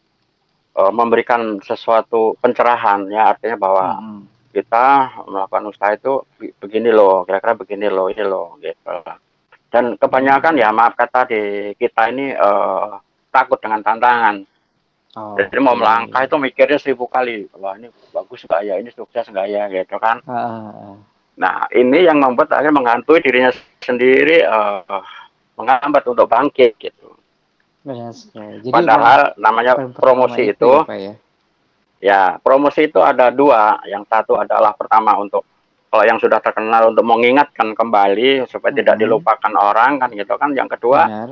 eh, memberikan sesuatu pencerahan ya artinya bahwa Mm-mm. Kita melakukan usaha itu be- begini loh, kira-kira begini loh, ini loh gitu. Dan kebanyakan ya maaf kata di kita ini eh, takut dengan tantangan. Oh, Jadi mau iya, melangkah iya. itu mikirnya seribu kali, wah ini bagus nggak ya, ini sukses nggak ya gitu kan. Ah. Nah, ini yang membuat akhirnya menghantui dirinya sendiri eh, menghambat untuk bangkit gitu. Benar sekali. Jadi Padahal namanya promosi itu, ya, Pak ya. Ya promosi itu ada dua. Yang satu adalah pertama untuk kalau yang sudah terkenal untuk mengingatkan kembali supaya tidak Mhm. dilupakan orang kan gitu kan. Yang kedua Benar.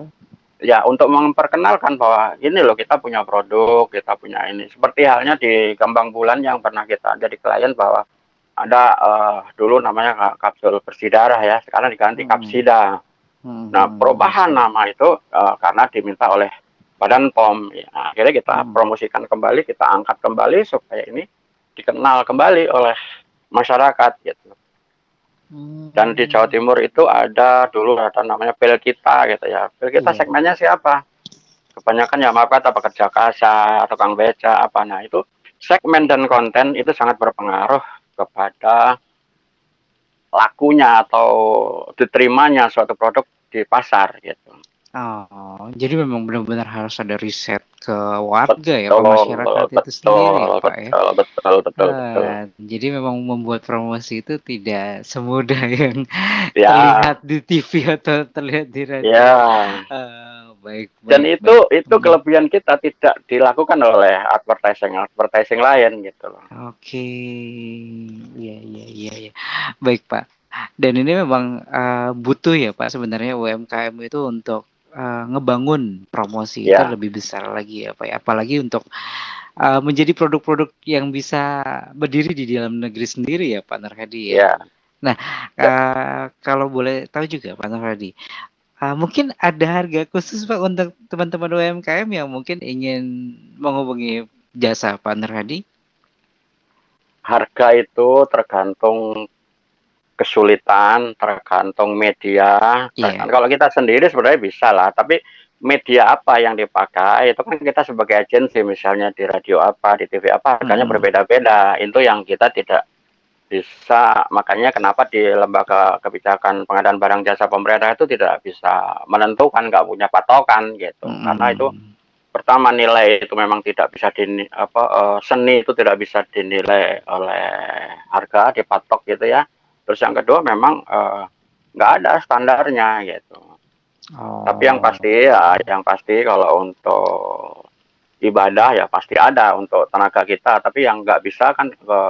ya untuk memperkenalkan bahwa ini loh kita punya produk, kita punya ini. Seperti halnya di Kembang Bulan yang pernah kita jadi klien bahwa ada eh, dulu namanya ka- kapsul bersih darah ya, sekarang diganti Hmm. kapsida. Hmm, Nah, hmm, perubahan nama itu eh, karena diminta oleh Badan POM. Ya, akhirnya kita Hmm. promosikan kembali, kita angkat kembali supaya ini dikenal kembali oleh masyarakat gitu. Hmm. Dan di Jawa Timur itu ada dulu ada namanya Pel Kita gitu ya. Pel Kita Iya. segmennya siapa? Kebanyakan ya maaf kata pekerja kasar, tukang beca apa. Nah, itu segmen dan konten itu sangat berpengaruh kepada lakunya atau diterimanya suatu produk di pasar gitu. Oh, jadi memang benar-benar harus ada riset ke warga ya, ke Betul, masyarakat itu betul, sendiri ya, Pak ya. betul, betul, betul, betul. Ah, jadi memang membuat promosi itu tidak semudah yang Ya, terlihat di TV atau terlihat di radio. ya. Ah, baik, Dan baik, itu baik. itu Hmm. kelebihan kita tidak dilakukan oleh advertising advertising lain gitu loh. Oke, iya iya iya iya. Baik Pak. Dan ini memang eh, butuh ya Pak sebenarnya UMKM itu untuk eh, ngebangun promosi itu Ya. lebih besar lagi ya Pak. ya. Apalagi untuk uh, menjadi produk-produk yang bisa berdiri di dalam negeri sendiri ya Pak Nurhadi ya. Ya, Nah, uh, kalau boleh tahu juga Pak Nurhadi, uh, mungkin ada harga khusus Pak untuk teman-teman UMKM yang mungkin ingin menghubungi jasa Pak Nurhadi? harga itu tergantung kesulitan, tergantung media. Iya. Tergantung- Kalau kita sendiri sebenarnya bisa lah, tapi media apa yang dipakai itu kan kita sebagai agensi misalnya di radio apa, di TV apa harganya Hmm. berbeda-beda. Itu yang kita tidak bisa makanya kenapa di lembaga kebijakan pengadaan barang jasa pemerintah itu tidak bisa menentukan nggak punya patokan gitu karena itu Hmm. pertama nilai itu memang tidak bisa di apa eh, seni itu tidak bisa dinilai oleh harga dipatok gitu ya terus yang kedua memang eh, nggak ada standarnya gitu Oh. tapi yang pasti ya yang pasti kalau untuk ibadah ya pasti ada untuk tenaga kita tapi yang nggak bisa kan ke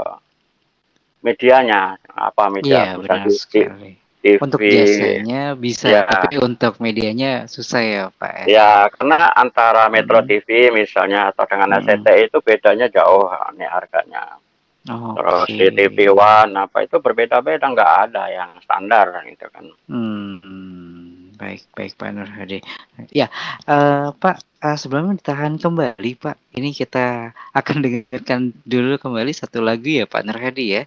medianya apa media Iya, misal benar di- sekali. TV, Untuk jasanya bisa, Ya. tapi untuk medianya susah ya Pak. ya? Ya, karena antara Metro Hmm. TV misalnya atau dengan Hmm. SCTI itu bedanya jauh nih harganya. Oh, Terus oke. di TV One apa itu berbeda-beda nggak ada yang standar gitu kan. Hmm, baik baik Pak Nur Hadi. Ya, eh, Pak eh, sebelumnya ditahan kembali Pak. Ini kita akan dengarkan dulu kembali satu lagu ya Pak Nur Hadi ya.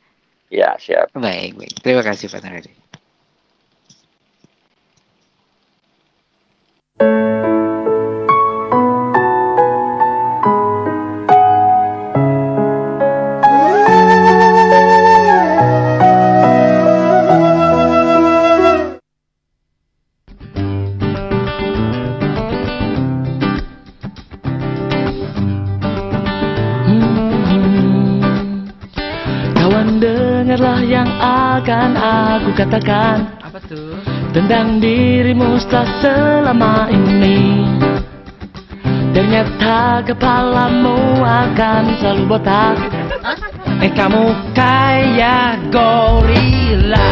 Ya siap. Baik baik. Terima kasih Pak Nur Hadi. Akan aku katakan. Apa tuh? Tentang dirimu setelah selama ini. Ternyata kepalamu akan selalu botak. Eh kamu kayak gorila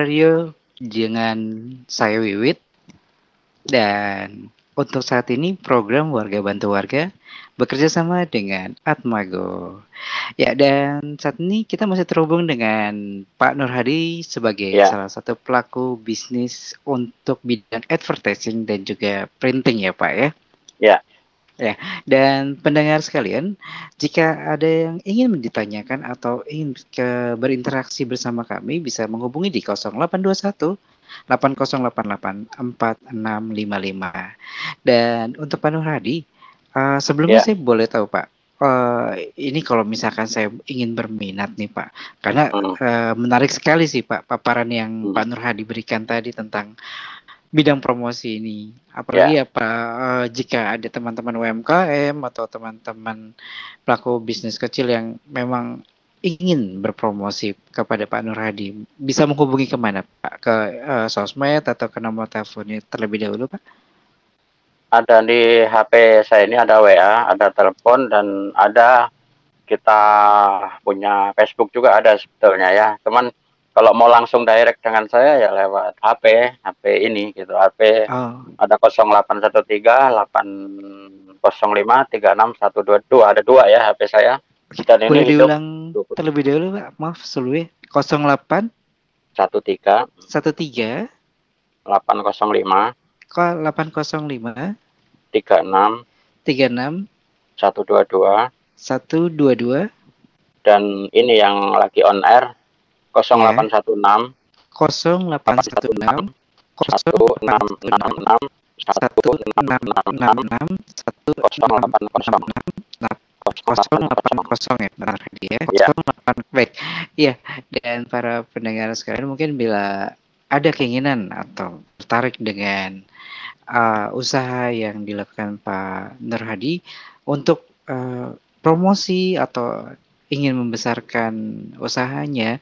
Radio dengan saya Wiwit dan untuk saat ini program Warga Bantu Warga bekerja sama dengan Atmago. Ya dan saat ini kita masih terhubung dengan Pak Nur Hadi sebagai Ya. salah satu pelaku bisnis untuk bidang advertising dan juga printing ya Pak ya. Ya. Ya, dan pendengar sekalian, jika ada yang ingin ditanyakan atau ingin ke berinteraksi bersama kami bisa menghubungi di 0821 8088 4655. Dan untuk Pak Nur Hadi, eh, sebelumnya Ya. saya boleh tahu Pak, eh, ini kalau misalkan saya ingin berminat nih Pak, karena Hmm. eh, menarik sekali sih Pak paparan yang Hmm. Pak Nur Hadi berikan tadi tentang bidang promosi ini. Apalagi apa eh, jika ada teman-teman UMKM atau teman-teman pelaku bisnis kecil yang memang ingin berpromosi kepada Pak Nur Hadi, bisa menghubungi ke mana Pak? Ke eh, sosmed atau ke nomor teleponnya terlebih dahulu Pak? Ada di HP saya ini ada WA, ada telepon dan ada kita punya Facebook juga ada sebetulnya ya. Teman kalau mau langsung direct dengan saya ya lewat HP, HP ini gitu. HP Oh, ada 0813 805 36122 ada dua ya HP saya. Dan boleh ini hidup diulang terlebih dahulu Pak? Maaf sebelumnya 08 13 13 805 kok 805 36 36 122 122 dan ini yang lagi on air 0816 0816 1666 1666 0880 ya benar dia Ya. 08 baik iya dan para pendengar sekalian mungkin bila ada keinginan atau tertarik dengan uh, usaha yang dilakukan Pak Nur Hadi untuk uh, promosi atau ingin membesarkan usahanya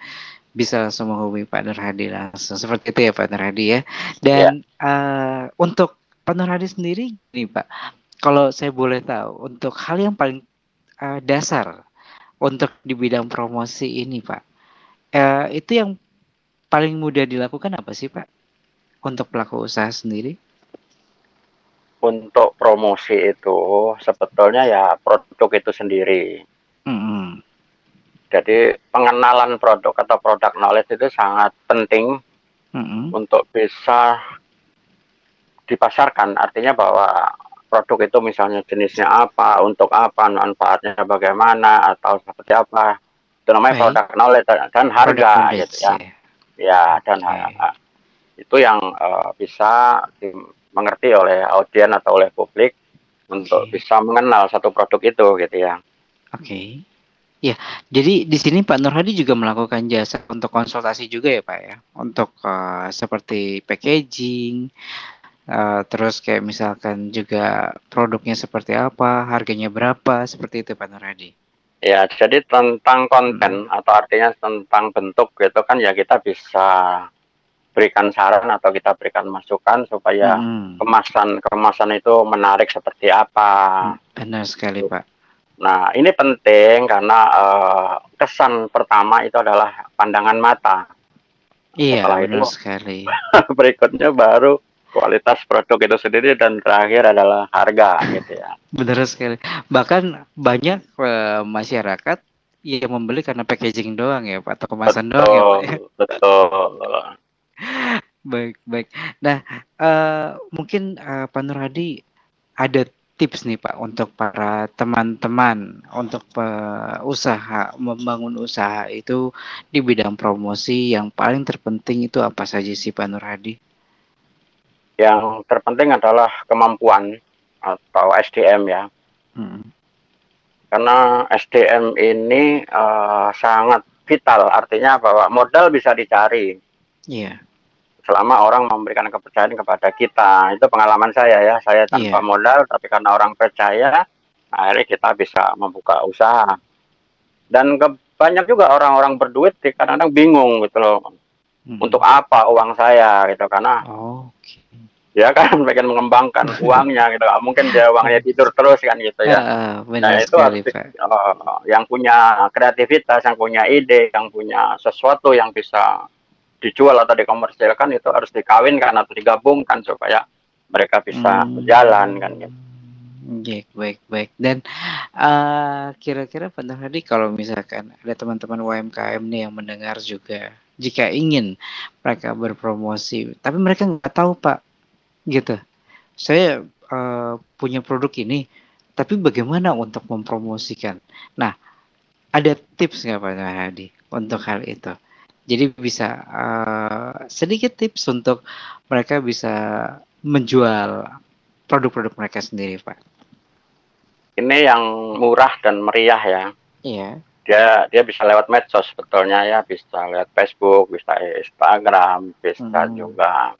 bisa langsung menghubungi Pak Nur Hadi langsung. Seperti itu ya Pak Nur Hadi ya. Dan uh, untuk Pak Nur Hadi sendiri nih Pak. Kalau saya boleh tahu untuk hal yang paling uh, dasar untuk di bidang promosi ini Pak eh, itu yang paling mudah dilakukan apa sih Pak? Untuk pelaku usaha sendiri? untuk promosi itu sebetulnya ya produk itu sendiri. Mm-mm. Jadi pengenalan produk atau produk knowledge itu sangat penting Mm-mm. untuk bisa dipasarkan artinya bahwa produk itu misalnya jenisnya apa untuk apa manfaatnya bagaimana atau seperti apa itu namanya Baik. produk knowledge dan harga gitu ya ya. dan Oke. ha- itu yang eh, bisa dimengerti oleh audien atau oleh publik untuk Oke. bisa mengenal satu produk itu gitu ya Oke. Ya, jadi di sini Pak Nur Hadi juga melakukan jasa untuk konsultasi juga ya Pak ya, untuk eh, seperti packaging, eh, terus kayak misalkan juga produknya seperti apa, harganya berapa, seperti itu Pak Nur Hadi. Ya, jadi tentang konten atau artinya tentang bentuk gitu kan ya kita bisa berikan saran atau kita berikan masukan supaya Mm, kemasan kemasan itu menarik seperti apa. benar sekali Pak. Nah, ini penting karena eh, kesan pertama itu adalah pandangan mata. Iya, Setelah benar itu- sekali. Berikutnya baru kualitas produk itu sendiri dan terakhir adalah harga gitu ya. Benar sekali. Bahkan banyak eh, masyarakat yang membeli karena packaging doang ya Pak, atau kemasan doang ya Pak. ya. betul. Baik, baik. Nah, eh, mungkin eh, Pak Nur Hadi ada tips nih Pak untuk para teman-teman untuk usaha membangun usaha itu di bidang promosi yang paling terpenting itu apa saja sih Pak Nur Hadi? Yang terpenting adalah kemampuan atau SDM ya. Hmm. Karena SDM ini eh, sangat vital, artinya bahwa modal bisa dicari. Iya. Selama orang memberikan kepercayaan kepada kita. Itu pengalaman saya ya. Saya tanpa Iya. modal, tapi karena orang percaya, akhirnya kita bisa membuka usaha. Dan ke- banyak juga orang-orang berduit di- kadang-kadang bingung gitu loh. Mm. Untuk apa uang saya gitu karena Oh, Oke. dia kan pengen mengembangkan uangnya gitu. Mungkin dia uangnya tidur terus kan gitu ya. Ah, Nah itu sekali, harus eh, yang punya kreativitas, yang punya ide, yang punya sesuatu yang bisa dijual atau dikomersilkan itu harus dikawinkan atau digabungkan supaya mereka bisa Hmm. berjalan kan gitu. Baik, baik, baik. Dan eh, kira-kira Pak Hadi kalau misalkan ada teman-teman UMKM nih yang mendengar juga, jika ingin mereka berpromosi, tapi mereka nggak tahu Pak, gitu. Saya eh, punya produk ini, tapi bagaimana untuk mempromosikan? Nah, ada tips nggak Pak Hadi untuk hal itu? Jadi bisa eh, sedikit tips untuk mereka bisa menjual produk-produk mereka sendiri, Pak. Ini yang murah dan meriah ya. Iya. Dia dia bisa lewat medsos sebetulnya ya, bisa lewat Facebook, bisa Instagram, bisa Hmm. juga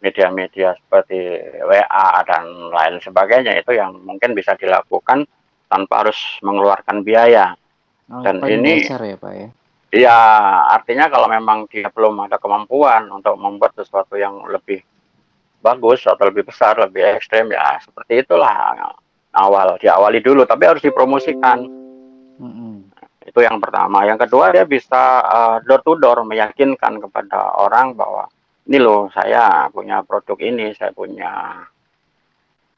media-media seperti WA dan lain sebagainya itu yang mungkin bisa dilakukan tanpa harus mengeluarkan biaya. Oh, Dan ini- ya, Pak ya. Iya, artinya kalau memang dia belum ada kemampuan untuk membuat sesuatu yang lebih bagus atau lebih besar, lebih ekstrem ya seperti itulah awal diawali dulu, tapi harus dipromosikan. Mm-mm. Itu yang pertama. Yang kedua dia bisa uh, door to door meyakinkan kepada orang bahwa ini loh saya punya produk ini, saya punya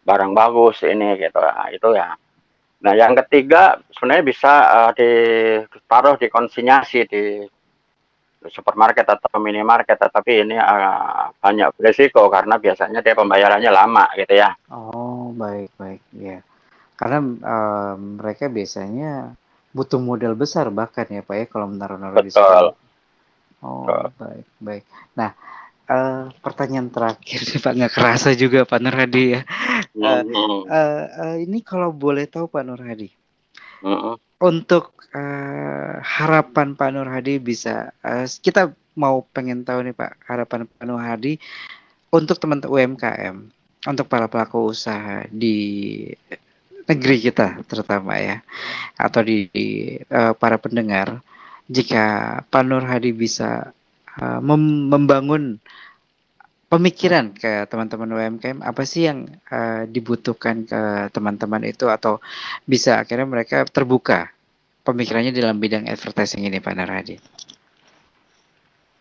barang bagus ini gitu. Nah, itu ya. Nah, yang ketiga sebenarnya bisa uh, ditaruh di konsinyasi di supermarket atau minimarket, tapi ini uh, banyak beresiko karena biasanya dia pembayarannya lama gitu ya. Oh, baik, baik, ya. Karena eh, mereka biasanya butuh modal besar bahkan ya, Pak ya, kalau menaruh-naruh di Betul. situ. Oh, Betul. baik, baik. Nah, eh, pertanyaan terakhir nih, Pak, nggak kerasa juga Pak Nur Hadi ya. Mm-mm. Eh, eh, ini kalau boleh tahu Pak Nur Hadi, Mm-mm. untuk eh, harapan Pak Nur Hadi bisa eh, kita mau pengen tahu nih Pak harapan Pak Nur Hadi untuk teman-teman UMKM untuk para pelaku usaha di negeri kita terutama ya atau di, di, eh, para pendengar jika Pak Nur Hadi bisa eh, mem- membangun pemikiran ke teman-teman UMKM apa sih yang eh, dibutuhkan ke teman-teman itu atau bisa akhirnya mereka terbuka pemikirannya dalam bidang advertising ini Pak Nur Hadi.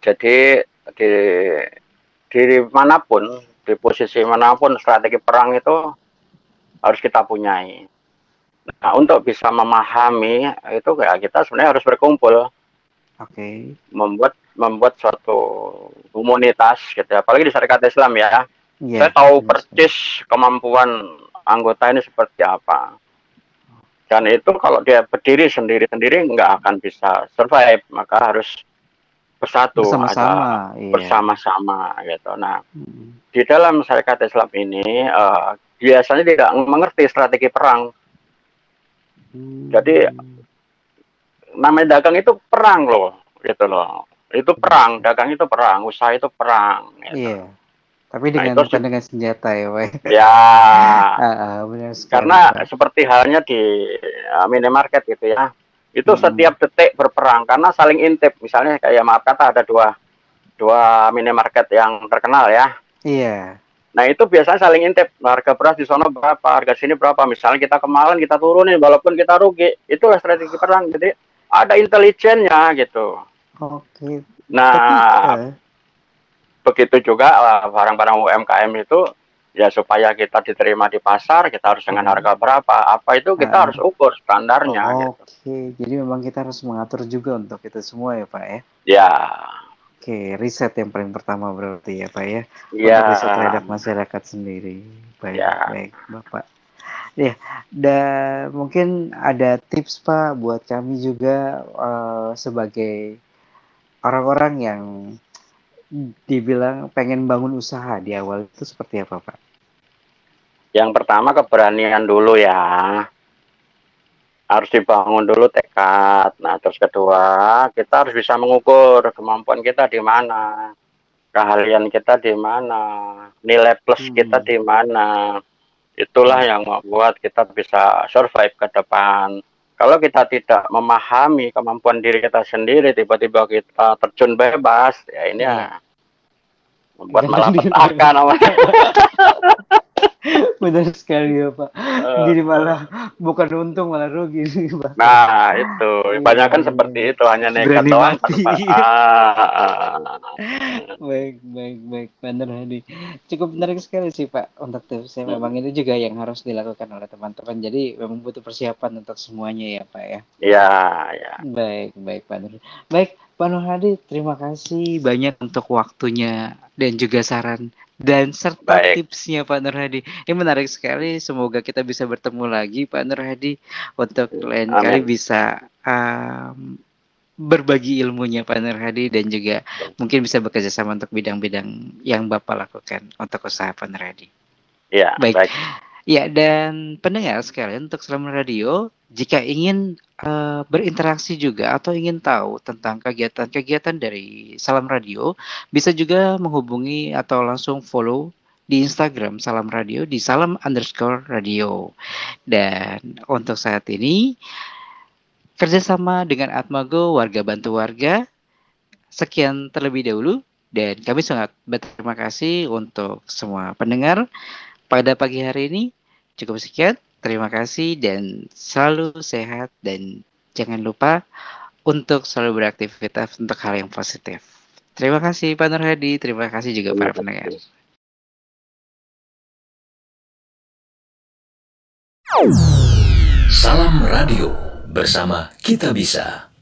Jadi di di mana pun, di posisi mana pun strategi perang itu harus kita punyai. Nah, untuk bisa memahami itu kayak kita sebenarnya harus berkumpul, Oke. membuat membuat suatu komunitas gitu ya. Apalagi di syarikat Islam ya. Iya. Saya tahu benar sekali. persis kemampuan anggota ini seperti apa. Dan itu kalau dia berdiri sendiri-sendiri nggak akan bisa survive, maka harus bersatu, bersama-sama. Iya. bersama-sama gitu. Nah, Hmm. di dalam syarikat Islam ini eh, biasanya tidak mengerti strategi perang. Hmm. Jadi, Namanya dagang itu perang loh, gitu loh. Itu perang, dagang itu perang, usaha itu perang. Gitu. Iya. Tapi Nah, dengan itu bukan dengan senjata ya, Pak. Ya, ah, benar sekali. karena Pak. seperti halnya di eh, minimarket gitu ya. Itu Hmm. setiap detik berperang karena saling intip. Misalnya kayak maaf kata ada dua dua minimarket yang terkenal ya. Iya. Nah itu biasanya saling intip harga beras di sana berapa, harga sini berapa. Misalnya kita kemarin kita turunin walaupun kita rugi, itulah strategi perang. Jadi ada intelijennya gitu. Oke. Nah Tapi eh, begitu juga eh, barang-barang UMKM itu ya supaya kita diterima di pasar kita harus dengan Hmm. harga berapa, apa itu kita Ah. harus ukur standarnya. oh, gitu. Oke, jadi memang kita harus mengatur juga untuk itu semua ya Pak ya. Ya, Oke, riset yang paling pertama berarti ya Pak ya. ya. Untuk riset terhadap masyarakat sendiri. Baik, Ya. baik Bapak. Ya, dan mungkin ada tips Pak buat kami juga eh, sebagai orang-orang yang dibilang pengen bangun usaha di awal itu seperti apa Pak? Yang pertama keberanian dulu ya. Harus dibangun dulu tekad. Nah, terus kedua, kita harus bisa mengukur kemampuan kita di mana. keahlian kita di mana, nilai plus Hmm. kita di mana. Itulah yang membuat kita bisa survive ke depan. Kalau kita tidak memahami kemampuan diri kita sendiri, tiba-tiba kita terjun bebas, ya ini ya membuat malapetaka namanya. Benar sekali ya Pak. Eh, Jadi malah bukan untung malah rugi nih Pak. Nah, itu. Kebanyakan Iya, seperti iya. itu, hanya nekat doang. Ah, ah, ah. Baik, baik, baik, Benar Hadi. Cukup menarik sekali sih Pak untuk tipsnya. Memang itu juga yang harus dilakukan oleh teman-teman. Jadi memang butuh persiapan untuk semuanya ya Pak ya. Ya, ya. Baik, baik Pak Nur. Baik, Pak Nur Hadi, terima kasih banyak untuk waktunya dan juga saran dan serta Baik. tipsnya Pak Nur Hadi. Ini menarik sekali. Semoga kita bisa bertemu lagi Pak Nur Hadi untuk lain Amin. kali bisa um, berbagi ilmunya Pak Nur Hadi dan juga mungkin bisa bekerja sama untuk bidang-bidang yang Bapak lakukan untuk usaha Pak Nur Hadi. Ya, Baik. baik. Ya, dan pendengar sekalian untuk Selam Radio, jika ingin eh, berinteraksi juga atau ingin tahu tentang kegiatan-kegiatan dari Salam Radio, bisa juga menghubungi atau langsung follow di Instagram Salam Radio di salam underscore radio. Dan untuk saat ini, kerjasama dengan Atmago Warga Bantu Warga, sekian terlebih dahulu. Dan kami sangat berterima kasih untuk semua pendengar pada pagi hari ini cukup sekian. Terima kasih dan selalu sehat dan jangan lupa untuk selalu beraktivitas untuk hal yang positif. Terima kasih Pak Nur Hadi, terima kasih juga para pendengar. Salam Radio bersama Kita Bisa.